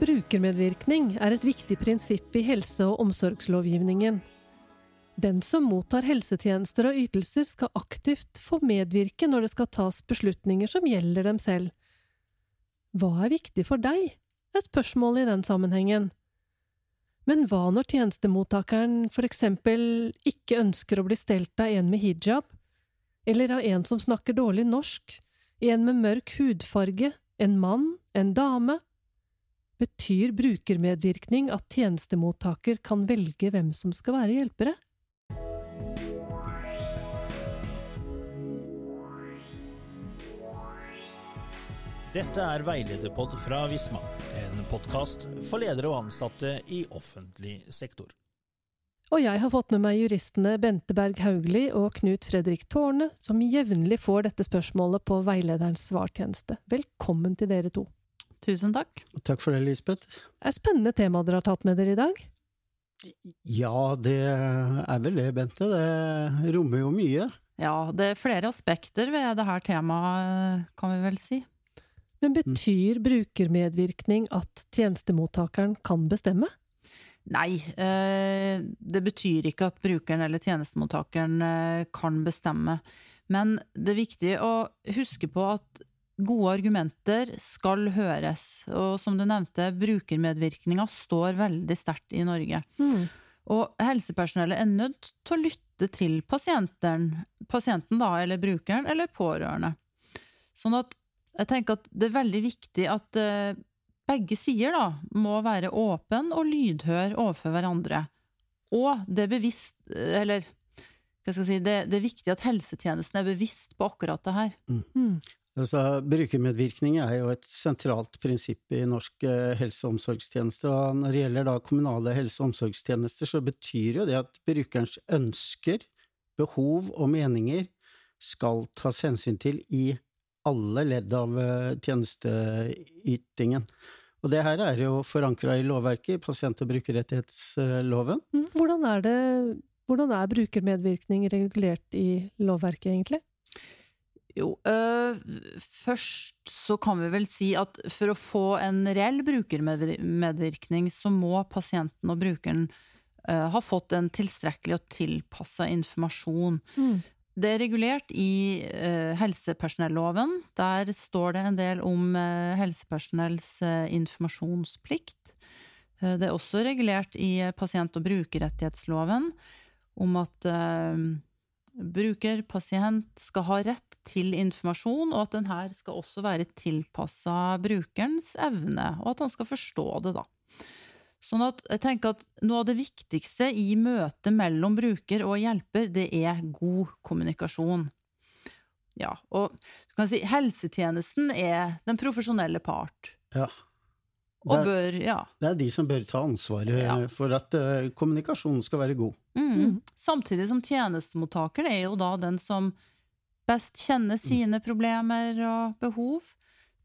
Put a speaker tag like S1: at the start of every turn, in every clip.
S1: Brukermedvirkning er et viktig prinsipp i helse- og omsorgslovgivningen. Den som mottar helsetjenester og ytelser, skal aktivt få medvirke når det skal tas beslutninger som gjelder dem selv. Hva er viktig for deg, er spørsmålet i den sammenhengen. Men hva når tjenestemottakeren for eksempel ikke ønsker å bli stelt av en med hijab, eller av en som snakker dårlig norsk, en med mørk hudfarge, en mann, en dame? Betyr brukermedvirkning at tjenestemottaker kan velge hvem som skal være hjelpere?
S2: Dette er Veilederpod fra Visma, en podkast for ledere og ansatte i offentlig sektor.
S1: Og jeg har fått med meg juristene Bente Berg Haugli og Knut Fredrik Tårne, som jevnlig får dette spørsmålet på veilederens svartjeneste. Velkommen til dere to.
S3: Tusen takk.
S4: Takk for det, Lisbeth.
S1: Det er spennende tema dere har tatt med dere i dag.
S4: Ja, det er vel det, Bente. Det rommer jo mye.
S3: Ja, det er flere aspekter ved dette temaet, kan vi vel si.
S1: Men betyr brukermedvirkning at tjenestemottakeren kan bestemme?
S3: Nei, eh, det betyr ikke at brukeren eller tjenestemottakeren eh, kan bestemme. Men det er viktig å huske på at gode argumenter skal høres. Og som du nevnte, brukermedvirkninga står veldig sterkt i Norge.
S1: Mm.
S3: Og helsepersonellet er nødt til å lytte til pasienten, pasienten da, eller brukeren, eller pårørende. Sånn at jeg tenker at det er veldig viktig at uh, begge sider da, må være åpen og lydhør overfor hverandre. Og det er bevisst, eller hva skal jeg si, det, det er viktig at helsetjenesten er bevisst på akkurat det her.
S1: Mm.
S4: Altså, brukermedvirkning er jo et sentralt prinsipp i norsk eh, helse- og omsorgstjeneste. Og når det gjelder da kommunale helse- og omsorgstjenester, så betyr jo det at brukerens ønsker, behov og meninger skal tas hensyn til i alle ledd av eh, tjenesteytingen. Og det her er jo forankra i lovverket, i pasient- og brukerrettighetsloven.
S1: Mm. Hvordan er, det, hvordan er brukermedvirkning regulert i lovverket, egentlig?
S3: Jo, øh, først så kan vi vel si at for å få en reell brukermedvirkning, så må pasienten og brukeren øh, ha fått en tilstrekkelig og tilpassa informasjon.
S1: Mm.
S3: Det er regulert i uh, helsepersonelloven. Der står det en del om uh, helsepersonells uh, informasjonsplikt. det er også regulert i pasient- og brukerrettighetsloven om at bruker, pasient, skal ha rett til informasjon, og at den her skal også være tilpassa brukerens evne, og at han skal forstå det, da. Sånn at jeg tenker at noe av det viktigste i møtet mellom bruker og hjelper, det er god kommunikasjon. Ja, og du kan si helsetjenesten er den profesjonelle part.
S4: Ja.
S3: Og
S4: Det er,
S3: bør, ja.
S4: det er de som bør ta ansvaret
S3: Ja.
S4: for at uh, kommunikasjonen skal være god.
S3: Mm.
S1: Mm.
S3: Samtidig som tjenestemottakeren er jo da den som best kjenner sine problemer og behov.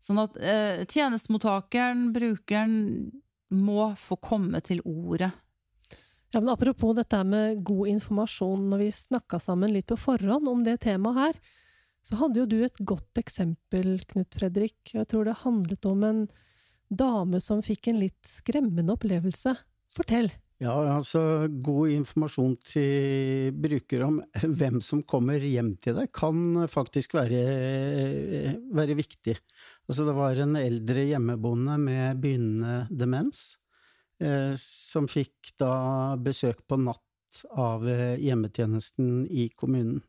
S3: Sånn at uh, tjenestemottakeren, brukeren, må få komme til ordet.
S1: Ja, men Apropos dette med god informasjon, når vi snakka sammen litt på forhånd om det temaet her, så hadde jo du et godt eksempel, Knut Fredrik. Jeg tror det handlet om en dame som fikk en litt skremmende opplevelse. Fortell.
S4: Ja, altså god informasjon til brukere om hvem som kommer hjem til deg, kan faktisk være, være viktig. Altså det var en eldre hjemmeboende med begynnende demens, eh, som fikk da besøk på natt av eh, hjemmetjenesten i kommunen.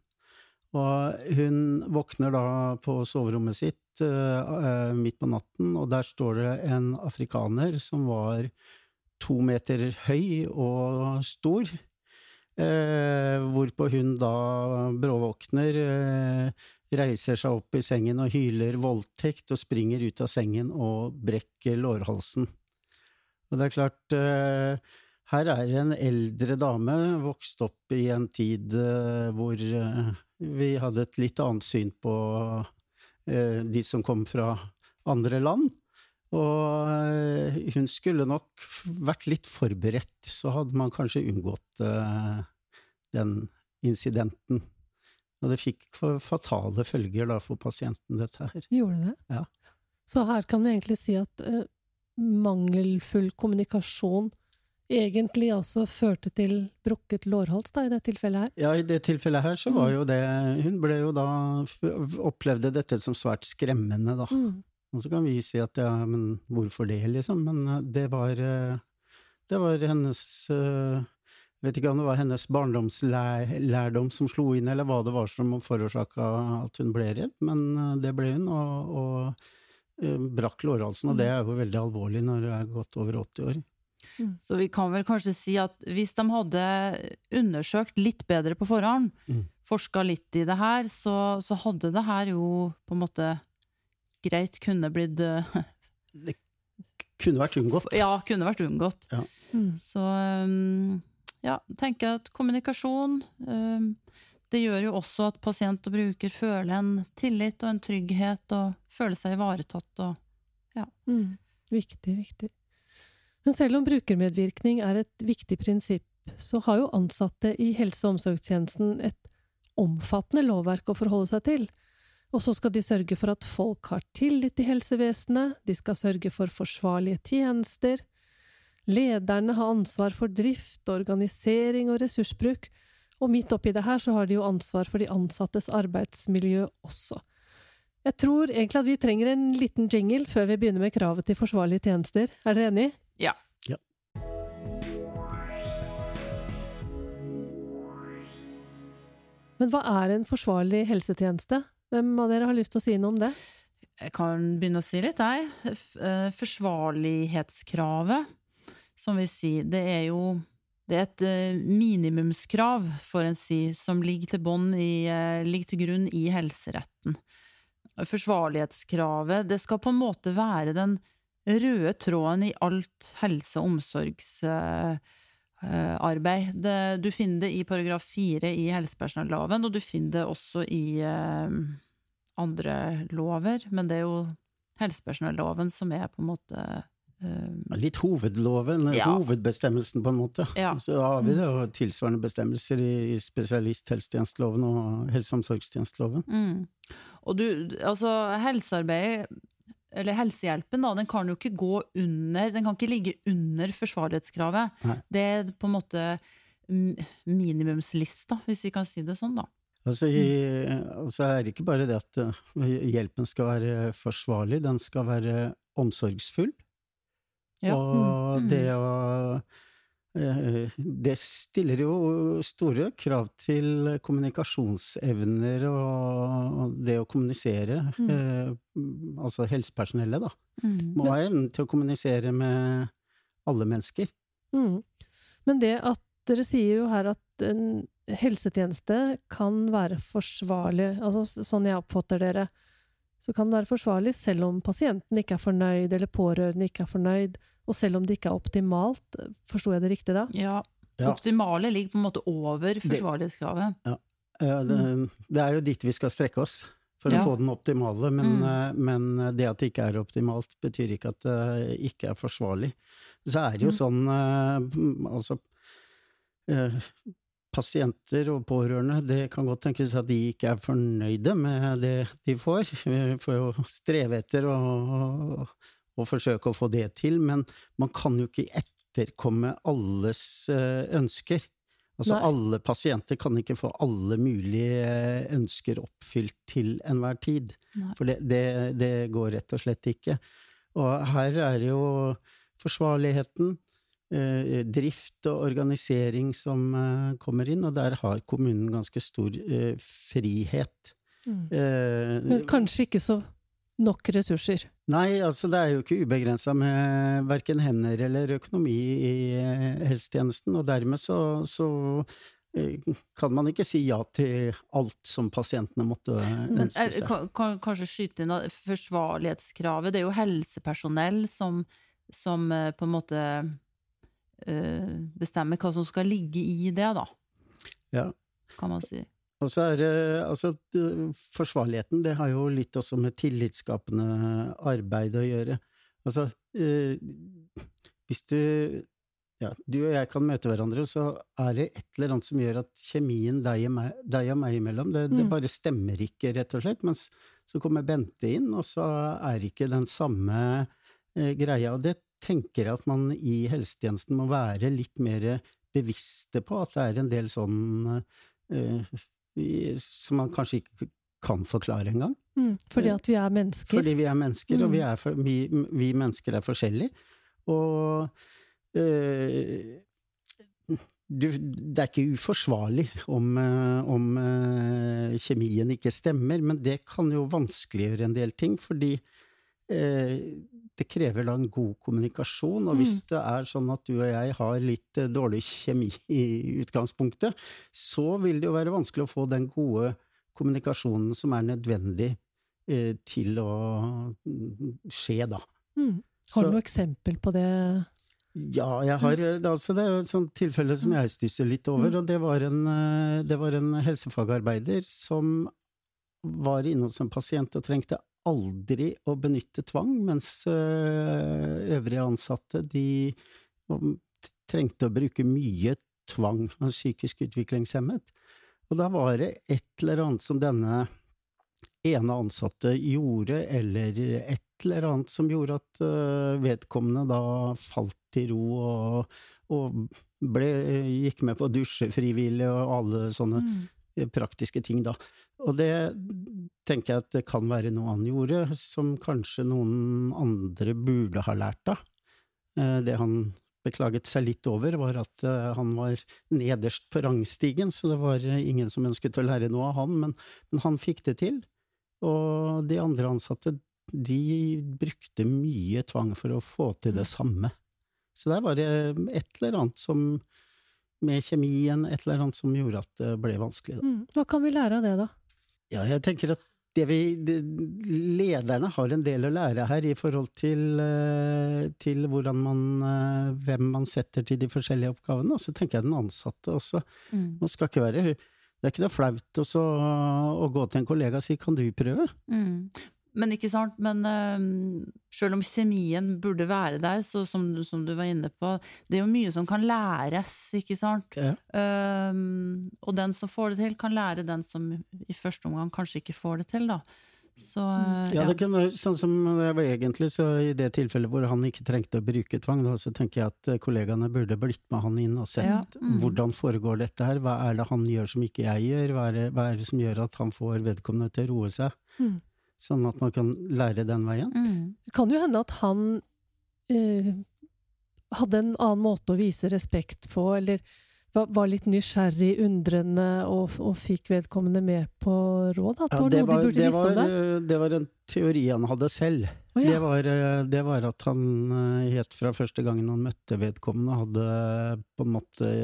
S4: Og hun våkner da på soverommet sitt eh, midt på natten, og der står det en afrikaner som var to meter høy og stor, eh, hvorpå hun da bråvåkner, eh, reiser seg opp i sengen og hyler voldtekt og springer ut av sengen og brekker lårhalsen. Og det er klart, eh, her er en eldre dame vokst opp i en tid eh, hvor eh, vi hadde et litt annet syn på eh, de som kom fra andre land. Og eh, hun skulle nok vært litt forberedt, så hadde man kanskje unngått eh, den incidenten. Og det fikk fatale følger da for pasienten, dette her.
S1: Gjorde det?
S4: Ja.
S1: Så her kan vi egentlig si at eh, mangelfull kommunikasjon egentlig altså førte til brukket lårhals, da, i det tilfellet her?
S4: Ja, i det tilfellet her så var jo det Hun ble jo da Opplevde dette som svært skremmende, da.
S1: Mm.
S4: Og så kan vi si at ja, men hvorfor det, liksom? Men eh, det var eh, Det var hennes eh, Jeg vet ikke om det var hennes barndomslærdom som slo inn, eller hva det var som forårsaka at hun ble redd, men eh, det ble hun, og, og eh, brakk lårhalsen, og det er jo veldig alvorlig når du er godt over 80 år.
S3: Så vi kan vel kanskje si at hvis de hadde undersøkt litt bedre på forhånd,
S4: Mm.
S3: forska litt i det her, så, så hadde det her jo på en måte greit kunne blitt Det
S4: Kunne vært unngått.
S3: Ja, kunne vært unngått.
S1: Mm.
S3: Så um, ja, tenker jeg at kommunikasjon um, Det gjør jo også at pasient og bruker føler en tillit og en trygghet og føler seg ivaretatt og
S1: Mm. Viktig, viktig. Men selv om brukermedvirkning er et viktig prinsipp, så har jo ansatte i helse- og omsorgstjenesten et omfattende lovverk å forholde seg til. Og så skal de sørge for at folk har tillit til helsevesenet, de skal sørge for forsvarlige tjenester. Lederne har ansvar for drift, organisering og ressursbruk, og midt oppi det her så har de jo ansvar for de ansattes arbeidsmiljø også. Jeg tror egentlig at vi trenger en liten jingle før vi begynner med kravet til forsvarlige tjenester. Er dere enig?
S3: Ja.
S4: Ja.
S1: Men hva er en forsvarlig helsetjeneste? Hvem av dere har lyst til å si noe om det?
S3: Jeg kan begynne å si litt, jeg. Eh, Forsvarlighetskravet, som vi sier, det er jo det er et eh, minimumskrav, får en si, som ligger til, i, eh, ligger til grunn i helseretten. Forsvarlighetskravet, det skal på en måte være den røde tråden i alt helse- og omsorgsarbeid. Du finner det i paragraf fire i helsepersonelloven, og du finner det også i eh, andre lover, men det er jo helsepersonelloven som er på en måte eh,
S4: Litt hovedloven,
S3: Ja.
S4: hovedbestemmelsen på en måte.
S3: Ja.
S4: Så har vi det og tilsvarende bestemmelser i i spesialisthelsetjenesteloven og helse- og omsorgstjenesteloven.
S3: mm. Og du, altså helsearbeid, eller helsehjelpen, da, den kan jo ikke gå under Den kan ikke ligge under forsvarlighetskravet.
S4: Nei.
S3: Det er på en måte mm, minimumslista, hvis vi kan si det sånn, da.
S4: Altså, altså er det ikke bare det at eh, hjelpen skal være forsvarlig, den skal være omsorgsfull.
S3: Ja.
S4: Og
S3: Mm.
S4: det å Det stiller jo store krav til kommunikasjonsevner og det å kommunisere.
S1: Mm.
S4: Eh, altså helsepersonellet, da.
S3: Mm.
S4: Må ha evnen til å kommunisere med alle mennesker.
S1: Mm. Men det at dere sier jo her at en helsetjeneste kan være forsvarlig, altså sånn jeg oppfatter dere, så kan den være forsvarlig selv om pasienten ikke er fornøyd, eller pårørende ikke er fornøyd, og selv om det ikke er optimalt. Forsto jeg det riktig da?
S3: Ja.
S4: Det
S3: Optimale ligger på en måte over forsvarlighetskravet.
S4: Ja. Det, det er jo dit vi skal strekke oss for
S3: Ja.
S4: å få den optimale, men,
S3: Mm.
S4: eh, men det at det ikke er optimalt, betyr ikke at det ikke er forsvarlig. Så er det jo
S3: Mm.
S4: sånn eh, altså eh, Pasienter og pårørende, det kan godt tenkes at de ikke er fornøyde med det de får. Vi får jo streve etter å, å forsøke å få det til, men man kan jo ikke etterkomme alles eh, ønsker. Altså
S1: Nei.
S4: alle pasienter kan ikke få alle mulige ønsker oppfylt til enhver tid.
S3: Nei.
S4: For det, det, det går rett og slett ikke. Og her er jo forsvarligheten, eh, drift og organisering som eh, kommer inn, og der har kommunen ganske stor eh, frihet. Mm.
S1: Men kanskje ikke så nok ressurser.
S4: Nei, altså det er jo ikke ubegrensa med verken hender eller økonomi i eh, helsetjenesten, og dermed så, så eh, kan man ikke si ja til alt som pasientene måtte
S3: Men
S4: ønske
S3: er,
S4: seg.
S3: kan, kan kanskje skyte inn forsvarlighetskravet, det er jo helsepersonell som, som eh, på en måte eh, bestemmer hva som skal ligge i det, da.
S4: Ja.
S3: Kan man si.
S4: Og så er det altså forsvarligheten, det har jo litt også med tillitsskapende arbeid å gjøre. Altså, eh, hvis du ja, du og jeg kan møte hverandre, så er det et eller annet som gjør at kjemien deg og meg, deg og meg imellom, det, det
S1: Mm.
S4: bare stemmer ikke, rett og slett. Mens Så kommer Bente inn, og så er det ikke den samme eh, greia. Og det tenker jeg at man i helsetjenesten må være litt mer bevisste på, at det er en del sånn eh, som man kanskje ikke kan forklare engang.
S1: Mm, fordi at vi er mennesker.
S4: Fordi vi er mennesker, og vi,
S1: Mm.
S4: er for, vi, vi mennesker er forskjellige. Og øh, du, det er ikke uforsvarlig om, øh, om øh, kjemien ikke stemmer, men det kan jo vanskeliggjøre en del ting, fordi det krever da en god kommunikasjon, og hvis det er sånn at du og jeg har litt øh, dårlig kjemi i utgangspunktet, så vil det jo være vanskelig å få den gode kommunikasjonen som er nødvendig eh, til å mm, skje, da.
S1: Mm. Har du noe eksempel på det?
S4: Ja, jeg har eh, altså Det er et sånt tilfelle som jeg stusser litt over, og det var, en, eh, det var en helsefagarbeider som var inne hos en pasient og trengte aldri å benytte tvang, mens eh, øvrige ansatte de trengte å bruke mye tvang. var psykisk utviklingshemmet. Og da var det et eller annet som denne ene ansatte gjorde, eller et eller annet som gjorde at øh, vedkommende da falt til ro og, og ble, gikk med på å dusje frivillig og alle sånne mm. praktiske ting, da. Og det tenker jeg at det kan være noe han gjorde, som kanskje noen andre burde ha lært av. Eh, Det han beklaget seg litt over, var at eh, han var nederst på rangstigen, så det var eh, ingen som ønsket å lære noe av han, men, men han fikk det til. Og de andre ansatte, de brukte mye tvang for å få til det samme. Så der var det et eller annet som, med kjemien, et eller annet som gjorde at det ble vanskelig, da.
S1: Mm. Hva kan vi lære av det, da?
S4: Ja, jeg tenker at det vi, det, lederne har en del å lære her i forhold til, eh, til man, eh, hvem man setter til de forskjellige oppgavene. Og så tenker jeg den ansatte også.
S3: Mm.
S4: Man skal ikke være Det er ikke noe flaut å gå til en kollega og si 'kan du prøve'?
S3: Mm. Men ikke sant, men uh, selv om kjemien burde være der, så som, som du var inne på, det er jo mye som kan læres, ikke sant?
S4: Ja.
S3: Uh, og den som får det til, kan lære den som i første omgang kanskje ikke får det til, da. Så uh,
S4: Ja, det kunne være sånn som det var egentlig, så i det tilfellet hvor han ikke trengte å bruke tvang, da, så tenker jeg at eh, kollegaene burde blitt med han inn og sett
S3: Ja, mm.
S4: hvordan foregår dette her, hva er det han gjør som ikke jeg gjør, hva er det, hva er det som gjør at han får vedkommende til å roe seg,
S1: Mm.
S4: Sånn at man kan lære den veien.
S3: mm.
S1: Det kan jo hende at han uh, hadde en annen måte å vise respekt på, eller var, litt nysgjerrig, undrende, og, og fikk vedkommende med på råd? At var
S4: det, var,
S1: de burde
S4: det, var,
S1: det?
S4: eh, det var en teori han hadde selv.
S1: Oh, ja.
S4: det, var, eh, det var at han helt fra første gangen han møtte vedkommende, hadde på en måte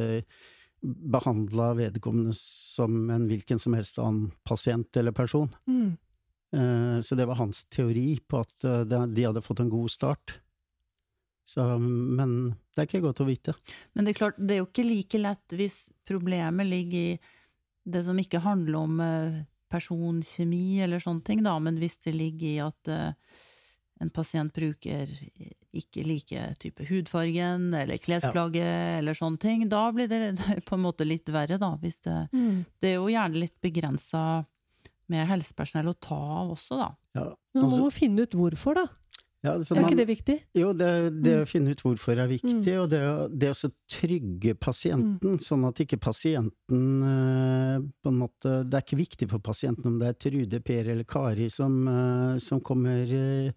S4: behandla vedkommende som en hvilken som helst annen pasient eller person.
S1: Mm.
S4: Eh, Så det var hans teori på at eh, de de hadde fått en god start. Så, men det er ikke godt å vite.
S3: Men det er klart, det er jo ikke like lett hvis problemet ligger i det som ikke handler om eh, personkjemi eller sånne ting, da, men hvis det ligger i at en pasient bruker ikke like type hudfargen eller klesplagget eller sånne ting, da blir det på en måte litt verre, da. Hvis det,
S1: Mm.
S3: det er jo gjerne litt begrensa med helsepersonell å ta av også, da.
S4: Ja,
S1: altså, man
S4: altså-
S1: må finne ut hvorfor, da.
S4: ja, så
S1: Er
S4: man-
S1: ikke det viktig?
S4: Jo, det, det
S1: Mm.
S4: å finne ut hvorfor er viktig, og det, det å så trygge pasienten, sånn at ikke pasienten eh, på en måte Det er ikke viktig for pasienten om det er Trude, Per eller Kari som, eh, som kommer eh,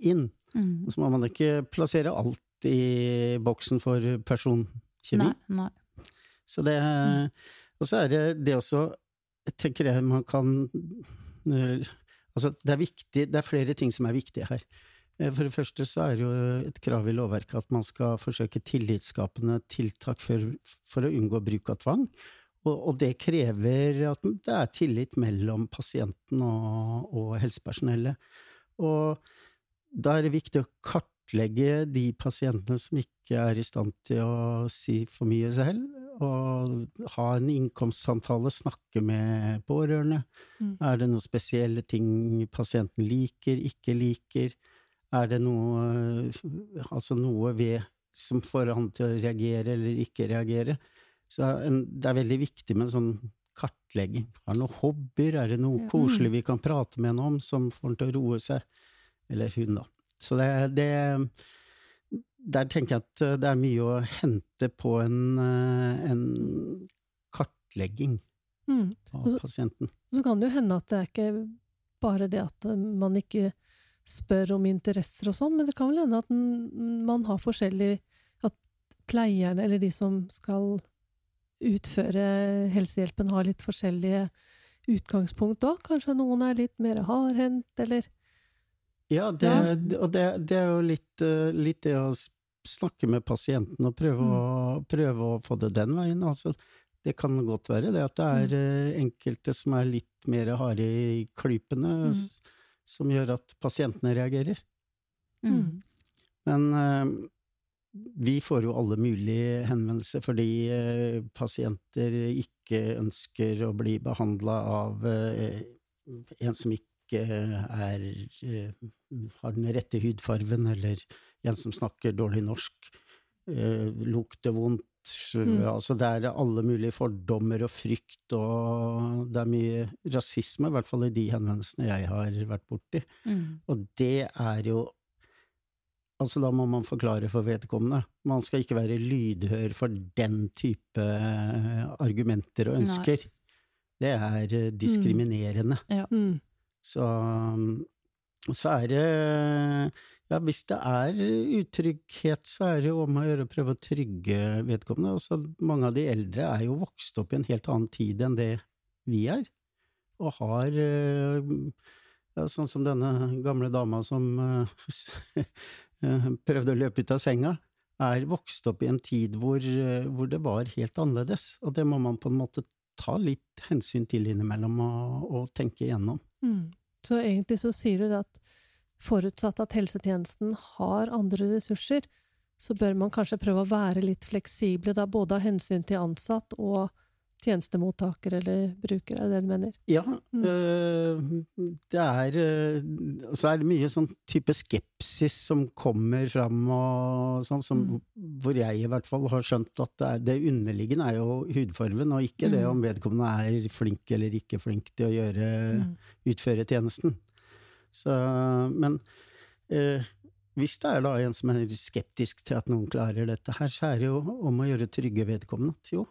S4: inn.
S3: Mm.
S4: Så må man ikke plassere alt i boksen for personkjemi.
S3: Nei, nei.
S4: Så det Og så er det det også tenker jeg man kan eh, Altså, det er viktig Det er flere ting som er viktige her. Eh, For det første så er det jo et krav i lovverket at man skal forsøke tillitsskapende tiltak for, for å unngå bruk av tvang. Og, og det krever at det er tillit mellom pasienten og, og helsepersonellet. Og da er det viktig å kartlegge de pasientene som ikke er i stand til å si for mye selv, og ha en innkomstsamtale, snakke med pårørende.
S1: Mm.
S4: Er det noen spesielle ting pasienten liker, ikke liker? Er det noe, altså noe ved som får han til å reagere eller ikke reagere? Så en, det er veldig viktig med en sånn kartlegging. Har noen hobbyer, er det noe koselig vi kan prate med henne om som får henne til å roe seg? Eller hun, da. Så det, det Der tenker jeg at eh, det er mye å hente på en, eh, en kartlegging
S1: Mm.
S4: av
S1: så-
S4: pasienten.
S1: Så kan det jo hende at det er ikke bare det at eh, man ikke spør om interesser og sånn, men det kan vel hende at man har forskjellig At pleierne, eller de som skal utføre helsehjelpen, har litt forskjellige utgangspunkt òg. Kanskje noen er litt mer hardhendt, eller
S4: Ja, det,
S1: Ja.
S4: og det, det er jo litt, eh, litt det å snakke med pasienten og prøve, å, prøve å få det den veien. Altså, det kan godt være det at det er mm. enkelte som er litt mer harde i klypene,
S1: Mm.
S4: som gjør at pasientene reagerer.
S3: Mm.
S4: Men eh, vi får jo alle mulige henvendelser fordi pasienter ikke ønsker å bli behandla av en som ikke er eh, har den rette hudfarven, eller en som snakker dårlig norsk, eh, lukter vondt.
S1: Mm.
S4: Altså det er alle mulige fordommer og frykt, og det er mye rasisme, i hvert fall i de henvendelsene jeg har vært borti.
S3: Mm.
S4: Og det er jo Altså, da må man forklare for vedkommende. Man skal ikke være lydhør for den type eh, argumenter og
S3: Nei.
S4: ønsker. Det er eh, diskriminerende.
S1: mm.
S4: Så, så er det Ja, hvis det er utrygghet, så er det jo om å gjøre å prøve å trygge vedkommende. Altså, mange av de eldre er jo vokst opp i en helt annen tid enn det vi er, og har eh, ja, Sånn som denne gamle dama som eh, prøvde å løpe ut av senga, er vokst opp i en tid hvor, eh, hvor det var helt annerledes, og det må man på en måte ta litt hensyn til innimellom og, og tenke igjennom.
S1: Mm. Så egentlig så sier du at forutsatt at helsetjenesten har andre ressurser, så bør man kanskje prøve å være litt fleksible, da både av hensyn til ansatt og tjenestemottaker eller bruker, er det det du mener?
S4: Ja,
S1: Mm.
S4: øh, det er øh, Så er det mye sånn type skepsis som kommer fram og sånn, som,
S1: Mm.
S4: hvor jeg i hvert fall har skjønt at det, er, det underliggende er jo hudfarven, og ikke det
S3: Mm.
S4: om vedkommende er flink eller ikke flink til å gjøre,
S1: Mm.
S4: utføre tjenesten. Så, men øh, hvis det er da en som er skeptisk til at noen klarer dette her, så er det jo om å gjøre trygge vedkommende. Jo,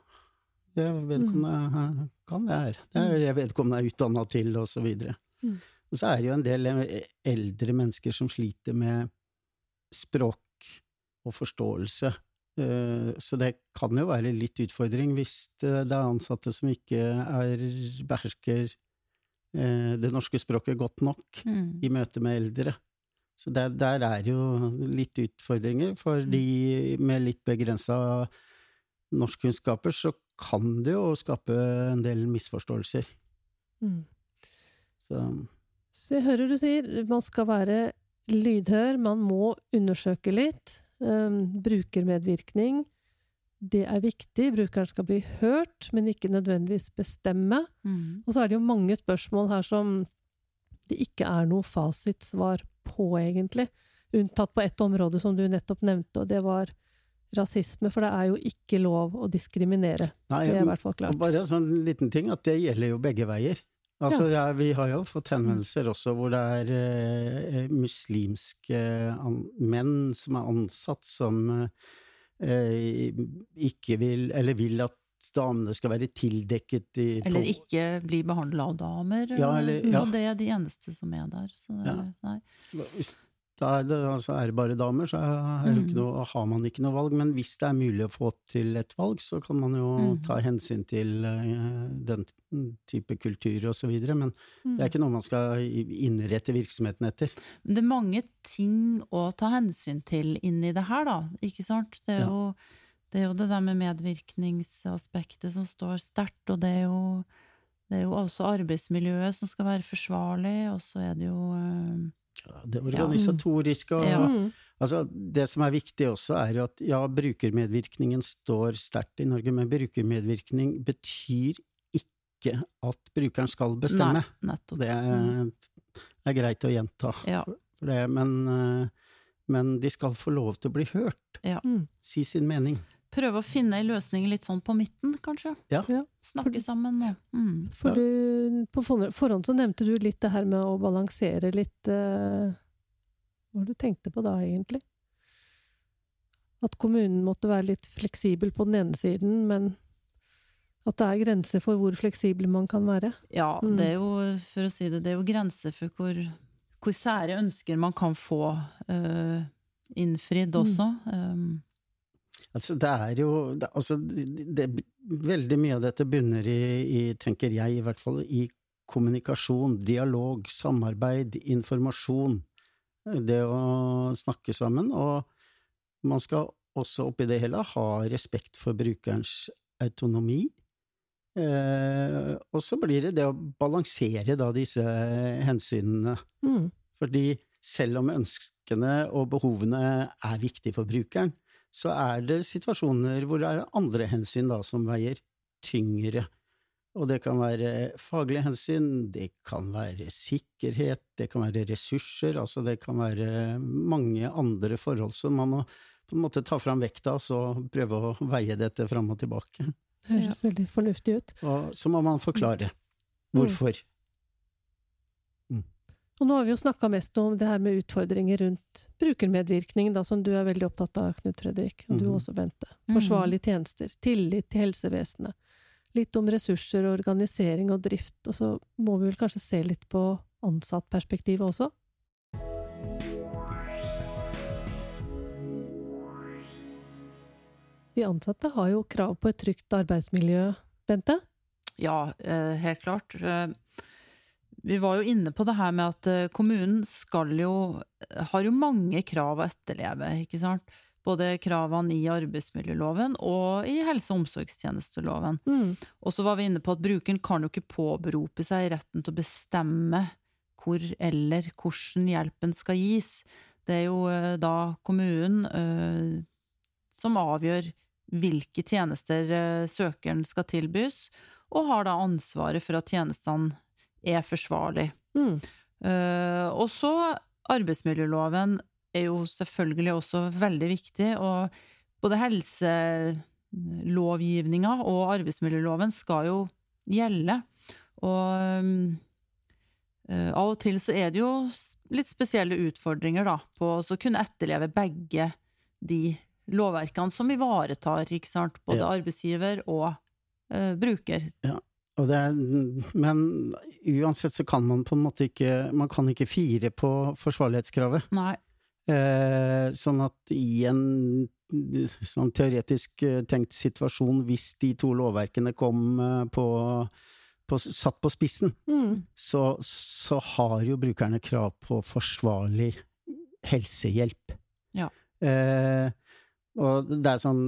S4: det vedkommende kan det her. Det er det vedkommende er utdanna til, og så videre.
S1: Mm.
S4: Og så er det jo en del eh, eldre mennesker som sliter med språk og forståelse. Eh, Så det kan jo være litt utfordring hvis det er ansatte som ikke er, behersker eh, det norske språket godt nok
S3: Mm.
S4: i møte med eldre. Så der, der er jo litt utfordringer, for de med litt begrensa norskkunnskaper, så kan det jo skape en del misforståelser.
S1: Mm.
S4: Så,
S1: Så jeg hører du sier man skal være lydhør, man må undersøke litt. Um, brukermedvirkning, det er viktig. Brukeren skal bli hørt, men ikke nødvendigvis bestemme.
S3: Mm.
S1: Og så er det jo mange spørsmål her som det ikke er noe fasitsvar på, egentlig. Unntatt på ett område som du nettopp nevnte, og det var rasisme. For det er jo ikke lov å diskriminere.
S4: nei,
S1: Det er i hvert fall
S4: og
S1: klart.
S4: bare en sånn liten ting, at det gjelder jo begge veier. Altså, ja, vi har jo fått henvendelser også hvor det er eh, muslimske an menn som er ansatt som eh, ikke vil, eller vil at damene skal være tildekket i
S3: Eller ikke bli behandla av damer.
S4: Ja, eller- ja.
S3: Og det er de eneste som er der. Så det,
S4: Ja.
S3: nei.
S4: Hvis da er det, altså er det bare damer, så
S3: Mm.
S4: noe, har man ikke noe valg. Men hvis det er mulig å få til et valg, så kan man jo
S3: Mm.
S4: ta hensyn til eh, den type kultur og så videre. Men
S1: Mm.
S4: det er ikke noe man skal innrette virksomheten etter.
S3: Men det er mange ting å ta hensyn til inni det her, da. Ikke sant? Det er,
S4: Ja.
S3: jo, det er jo det der med medvirkningsaspektet som står sterkt, og det er jo det er jo også arbeidsmiljøet som skal være forsvarlig, og så er det jo eh,
S4: det organisatoriske og
S3: Ja.
S1: Mm.
S4: Altså, det som er viktig også, er jo at ja, brukermedvirkningen står sterkt i Norge, men brukermedvirkning betyr ikke at brukeren skal bestemme.
S3: Nei.
S4: Det er, er greit å gjenta.
S3: Ja.
S4: For, det, men, eh, men de skal få lov til å bli hørt,
S1: Ja.
S4: si sin mening.
S3: Prøve å finne ei løsning litt sånn på midten, kanskje.
S4: Ja.
S1: Ja.
S3: Snakke sammen Ja. mm.
S1: For du, på forhånd så nevnte du litt det her med å balansere litt uh, Hva var det du tenkte på da, egentlig? At kommunen måtte være litt fleksibel på den ene siden, men at det er grenser for hvor fleksibel man kan være.
S3: Ja,
S1: Mm.
S3: det er jo, for å si det, det er jo grenser for hvor, hvor sære ønsker man kan få uh, innfridd også. Um,
S4: Altså, det er jo det, altså, det, det, Veldig mye av dette bunner i, i, tenker jeg i hvert fall, i kommunikasjon, dialog, samarbeid, informasjon. Det å snakke sammen. Og man skal også oppi det hele ha respekt for brukerens autonomi. Eh, og så blir det det å balansere da disse hensynene.
S1: Mm.
S4: Fordi selv om ønskene og behovene er viktige for brukeren, så er det situasjoner hvor det er andre hensyn da som veier tyngre. Og det kan være faglige hensyn, det kan være sikkerhet, det kan være ressurser, altså det kan være mange andre forhold som man må på en måte ta fram vekta og så prøve å veie dette fram og tilbake.
S1: Det høres veldig fornuftig ut.
S4: Og så må man forklare hvorfor.
S1: Og nå har vi jo snakka mest om det her med utfordringer rundt brukermedvirkning, da, som du er veldig opptatt av, Knut Fredrik, og du
S4: mm.
S1: også, Bente.
S3: Mhm.
S1: Forsvarlige tjenester, tillit til helsevesenet. Litt om ressurser, organisering og drift, og så må vi vel kanskje se litt på ansattperspektivet også? De ansatte har jo krav på et trygt arbeidsmiljø, Bente?
S3: Ja, eh, helt klart. Vi var jo inne på det her med at eh, kommunen skal jo har jo mange krav å etterleve, ikke sant. Både kravene i arbeidsmiljøloven og i helse- og omsorgstjenesteloven.
S1: Mm.
S3: Og så var vi inne på at brukeren kan jo ikke påberope seg retten til å bestemme hvor eller hvordan hjelpen skal gis. Det er jo eh, da kommunen øh, som avgjør hvilke tjenester søkeren skal tilbys, og har da ansvaret for at tjenestene er forsvarlig.
S1: Mm.
S3: Uh, og så arbeidsmiljøloven er jo selvfølgelig også veldig viktig, og både helselovgivninga og arbeidsmiljøloven skal jo gjelde. Og um, av og til så er det jo litt spesielle utfordringer da, på å kunne etterleve begge de lovverkene som ivaretar ikke sant, både
S4: Ja.
S3: arbeidsgiver og uh, bruker.
S4: Det er, men uansett så kan man på en måte ikke Man kan ikke fire på forsvarlighetskravet.
S3: Nei.
S4: Eh, sånn at i en sånn teoretisk eh, tenkt situasjon, hvis de to lovverkene kom eh, på, på satt på spissen,
S1: Mm.
S4: så, så har jo brukerne krav på forsvarlig helsehjelp.
S3: Ja.
S4: Eh, og det er sånn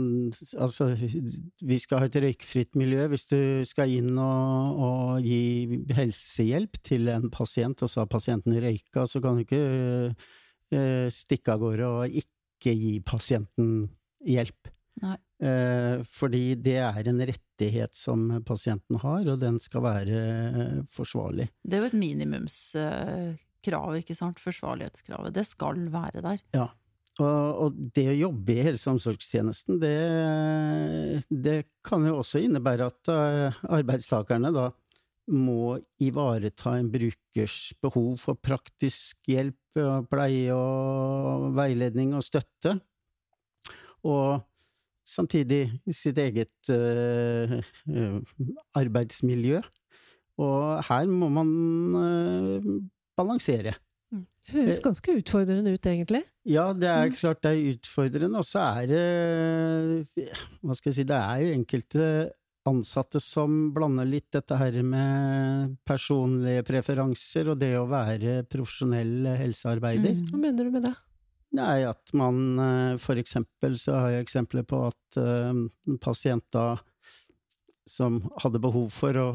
S4: Altså, vi skal ha et røykfritt miljø. Hvis du skal inn og, og gi helsehjelp til en pasient, og så har pasienten røyka, så kan du ikke uh, stikke av gårde og ikke gi pasienten hjelp. Eh, fordi det er en rettighet som pasienten har, og den skal være uh, forsvarlig.
S3: Det er jo et minimumskrav, ikke sant? Forsvarlighetskravet. Det skal være der.
S4: Og, og det å jobbe i helse- og omsorgstjenesten, det, det kan jo også innebære at eh, arbeidstakerne da må ivareta en brukers behov for praktisk hjelp, og pleie og veiledning og støtte, og samtidig sitt eget eh, eh, arbeidsmiljø. Og her må man balansere balansere.
S1: Høres ganske utfordrende ut, egentlig.
S4: Ja, det er
S1: Mm.
S4: klart det er utfordrende, og så er det Hva skal jeg si, det er enkelte ansatte som blander litt dette her med personlige preferanser og det å være profesjonell helsearbeider.
S3: Mm.
S1: Hva mener du med det?
S4: Nei, at man eh, for eksempel så har jeg eksempler på at uh, en pasient da som hadde behov for å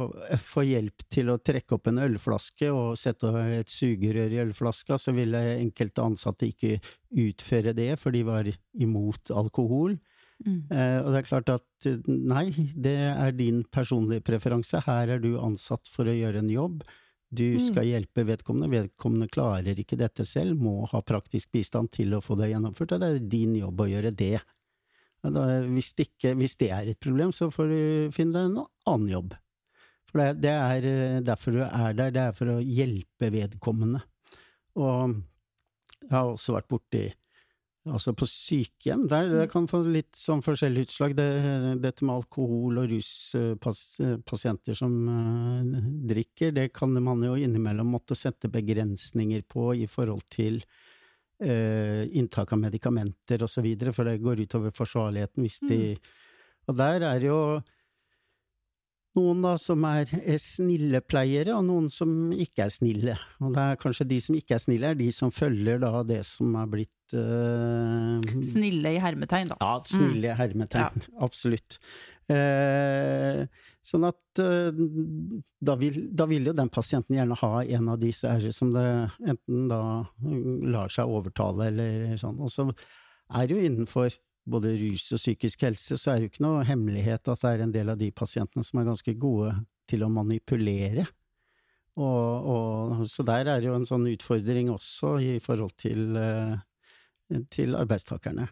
S4: få hjelp til å trekke opp en ølflaske og sette et sugerør i ølflaska, så ville enkelte ansatte ikke utføre det, for de var imot alkohol.
S3: Mm.
S4: Eh, og det er klart at eh, nei, det er din personlige preferanse, her er du ansatt for å gjøre en jobb. Du
S1: Mm.
S4: skal hjelpe vedkommende, vedkommende klarer ikke dette selv, må ha praktisk bistand til å få det gjennomført, og det er din jobb å gjøre det. Da, hvis, det ikke, hvis det er et problem, så får du finne deg en annen jobb. For det, det er eh, derfor du er der, det er for å hjelpe vedkommende. Og jeg har også vært borti Altså på sykehjem, der det kan få litt sånn forskjellige utslag. Det, dette med alkohol og ruspasienter som uh, drikker, det kan man jo innimellom måtte sette begrensninger på i forhold til inntak av medikamenter videre, for det går utover forsvarligheten hvis de mm. Og der er jo noen da som er, er snille pleiere, og noen som ikke er snille. Og det er kanskje de som ikke er snille, er de som følger da det som er blitt uh,
S3: Snille i hermetegn, da.
S4: Ja, snille i mm. hermetegn. Ja. Absolutt. Uh, sånn at uh, da, vil, da, vil, jo den pasienten gjerne ha en av disse r som det enten da lar seg overtale, eller sånn. Og så er det jo innenfor både rus og psykisk helse, så er det jo ikke noe hemmelighet at det er en del av de pasientene som er ganske gode til å manipulere. Og, og, så der er jo en sånn utfordring også i forhold til, eh, til arbeidstakerne.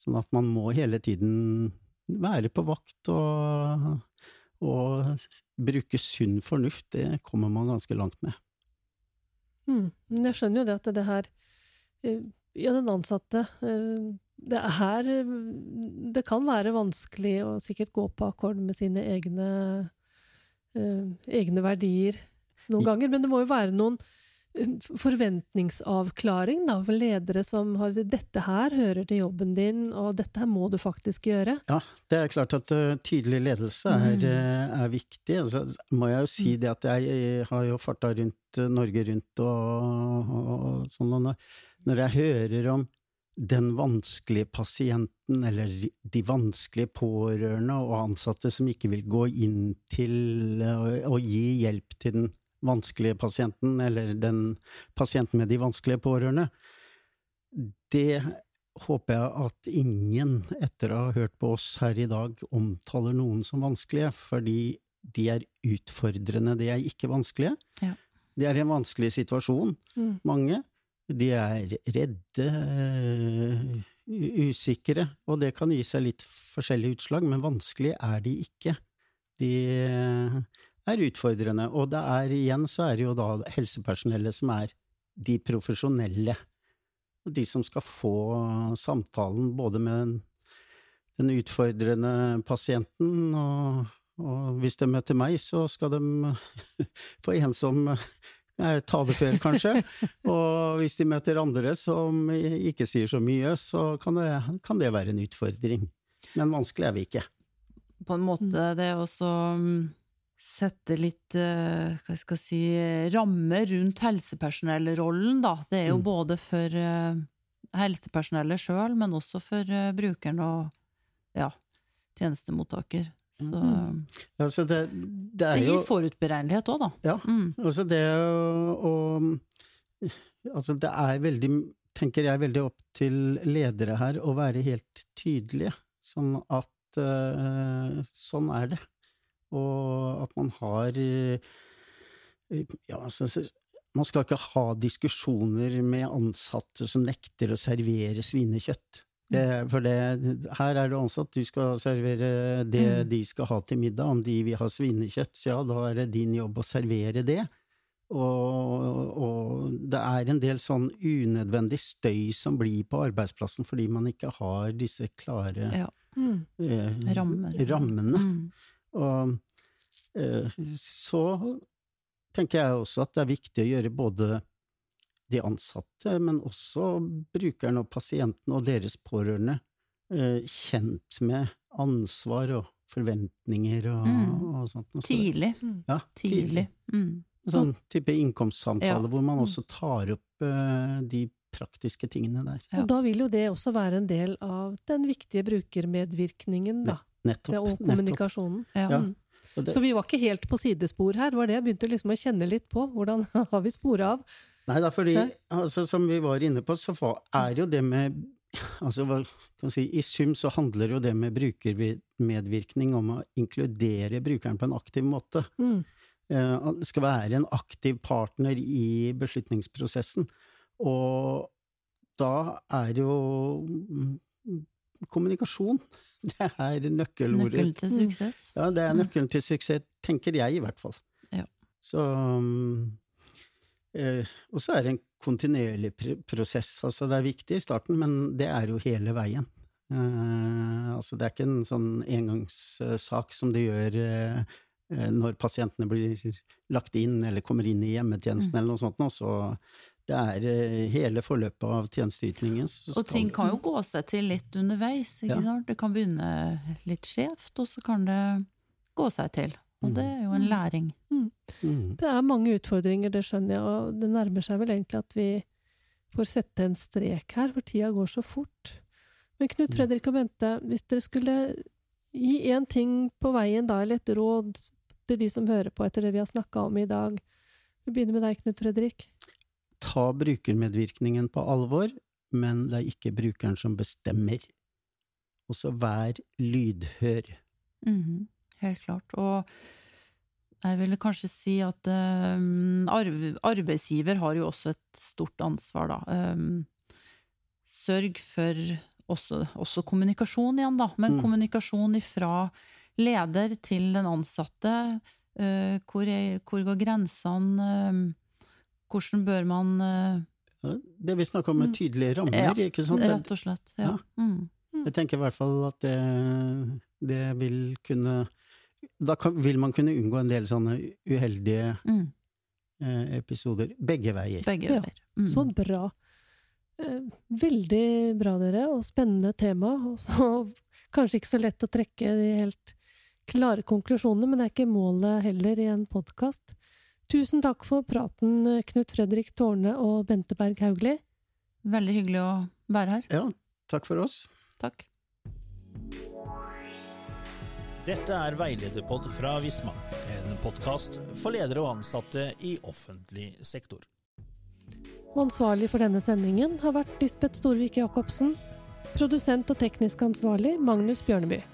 S4: Sånn at man må hele tiden være på vakt og, og bruke sunn fornuft. Det kommer man ganske langt med.
S1: Mm. Jeg skjønner jo det at det her eh, Ja, den ansatte eh, det er Det kan være vanskelig å sikkert gå på akkord med sine egne, uh, egne verdier noen ganger, men det må jo være noen eh, forventningsavklaring da, for ledere som har 'dette her hører til jobben din, og dette her må du faktisk gjøre'.
S4: Ja, det er klart at uh, tydelig ledelse er, mm. er viktig. Altså, må jeg jo si mm. det at jeg, jeg har jo farta rundt Norge rundt og, og, sånn, og når, når jeg hører om den vanskelige pasienten, eller de vanskelige pårørende og ansatte som ikke vil gå inn til å gi hjelp til den vanskelige pasienten, eller den pasienten med de vanskelige pårørende, det håper jeg at ingen, etter å ha hørt på oss her i dag, omtaler noen som vanskelige, fordi de er utfordrende, de er ikke vanskelige. Ja. De er i en vanskelig situasjon, mm. mange. De er redde, uh, usikre, og det kan gi seg litt forskjellige utslag, men vanskelig er de ikke. De er utfordrende, og det er igjen så er det jo da helsepersonellet som er de profesjonelle, de som skal få samtalen både med den utfordrende pasienten, og, og hvis de møter meg, så skal de få en som er det før, kanskje. og hvis de møter andre som ikke sier så mye, så kan det, kan det være en utfordring. Men vanskelig er vi ikke.
S3: På en måte det er mm, sette litt eh, hva skal jeg si, rammer rundt helsepersonellrollen, da. Det er jo mm. både for eh, helsepersonellet sjøl, men også for eh, brukeren og ja, tjenestemottaker. Så mm.
S4: altså det,
S3: det, det, gir jo, forutberegnelighet òg, da.
S4: Ja. Mm. Altså det å Altså det er veldig, tenker jeg, veldig opp til ledere her å være helt tydelige, sånn at sånn er det. Og at man har Ja, altså man skal ikke ha diskusjoner med ansatte som nekter å servere svinekjøtt. Det, for det, her er det ansatt, du skal servere det mm. de skal ha til middag. Om de vil ha svinekjøtt, så ja, da er det din jobb å servere det. Og, og, det er en del sånn unødvendig støy som blir på arbeidsplassen fordi man ikke har disse klare ja. mm. eh,
S3: rammene.
S4: rammene. Mm. Og eh, så tenker jeg også at det er viktig å gjøre både de ansatte, men også brukerne og pasientene og deres pårørende eh, kjent med ansvar og forventninger og, mm. og sånt.
S3: Så tidlig.
S4: Ja, tidlig. tidlig. Mm. Sånn type innkomstsamtale ja. hvor man mm. også tar opp uh, de praktiske tingene der.
S1: Ja. Og da vil jo det også være en del av den viktige brukermedvirkningen, da.
S4: Nettopp.
S1: Og kommunikasjonen. Ja. ja. Det, Så vi var ikke helt på sidespor her, var det jeg begynte liksom å kjenne litt på. Hvordan har vi spora av?
S4: Nei, da, fordi altså, som vi var inne på, så er jo det med Altså, hva kan si, I sum så handler jo det med brukermedvirkning om å inkludere brukeren på en aktiv måte. Mm. Uh, skal være en aktiv partner i beslutningsprosessen. Og da er jo kommunikasjon. Det er nøkkelordet.
S3: Nøkkelen til
S1: Mm.
S3: suksess.
S4: Ja, det er
S3: Mm.
S4: nøkkelen til suksess, tenker jeg i hvert fall.
S3: Ja.
S4: Så eh, Og så er det en kontinuerlig pr prosess. Altså, det er viktig i starten, men det er jo hele veien. Uh, altså, det er ikke en sånn engangssak som det gjør uh, når pasientene blir lagt inn eller kommer inn i hjemmetjenesten
S3: Mm.
S4: eller noe sånt. nå, Så det er eh, hele forløpet av tjenesteytingen.
S3: Og ting kan jo gå seg til litt underveis. ikke
S4: Ja.
S3: sant? Det kan begynne litt skjevt, og så kan det gå seg til. Og det er jo en læring.
S4: Mm.
S1: Det er mange utfordringer, det skjønner jeg, og det nærmer seg vel egentlig at vi får sette en strek her, for tida går så fort. Men Knut
S4: Mm.
S1: Fredrik og Bente, hvis dere skulle gi én ting på veien, da, eller et råd til de som hører på etter det vi har snakka om i dag Vi begynner med deg, Knut Fredrik.
S4: Ta brukermedvirkningen på alvor, men det er ikke brukeren som bestemmer. Og så vær lydhør.
S3: Mhm, Helt klart. Og jeg ville kanskje si at um, arbeidsgiver har jo også et stort ansvar, da. Um, sørg for også, også kommunikasjon igjen, da. Men
S4: Mm.
S3: kommunikasjon ifra leder til den ansatte. Uh, hvor, er, hvor går grensene? eh, hvordan bør man uh,
S4: Ja, Det vi snakker om med
S1: Mm.
S4: tydelige rammer,
S3: Ja,
S4: ikke sant?
S3: Rett og slett. Ja.
S4: Ja.
S3: Mm.
S4: jeg tenker i hvert fall at det, det vil kunne Da kan, vil man kunne unngå en del sånne uheldige
S3: Mm.
S4: eh, episoder. Begge veier.
S3: Begge
S1: Ja,
S3: veier. Mm.
S1: Så bra. Eh, Veldig bra, dere, og spennende tema. Og så kanskje ikke så lett å trekke de helt klare konklusjonene, men det er ikke målet heller i en podkast. Tusen takk for praten, Knut Fredrik Tårne og Bente Berg Hauglie.
S3: Veldig hyggelig å være her.
S4: Ja, takk for oss.
S3: Takk.
S2: Dette er Veilederpod fra Visma, en podkast for ledere og ansatte i offentlig sektor.
S1: Og ansvarlig for denne sendingen har vært Lisbeth Storvik Jacobsen. Produsent og teknisk ansvarlig Magnus Bjørneby.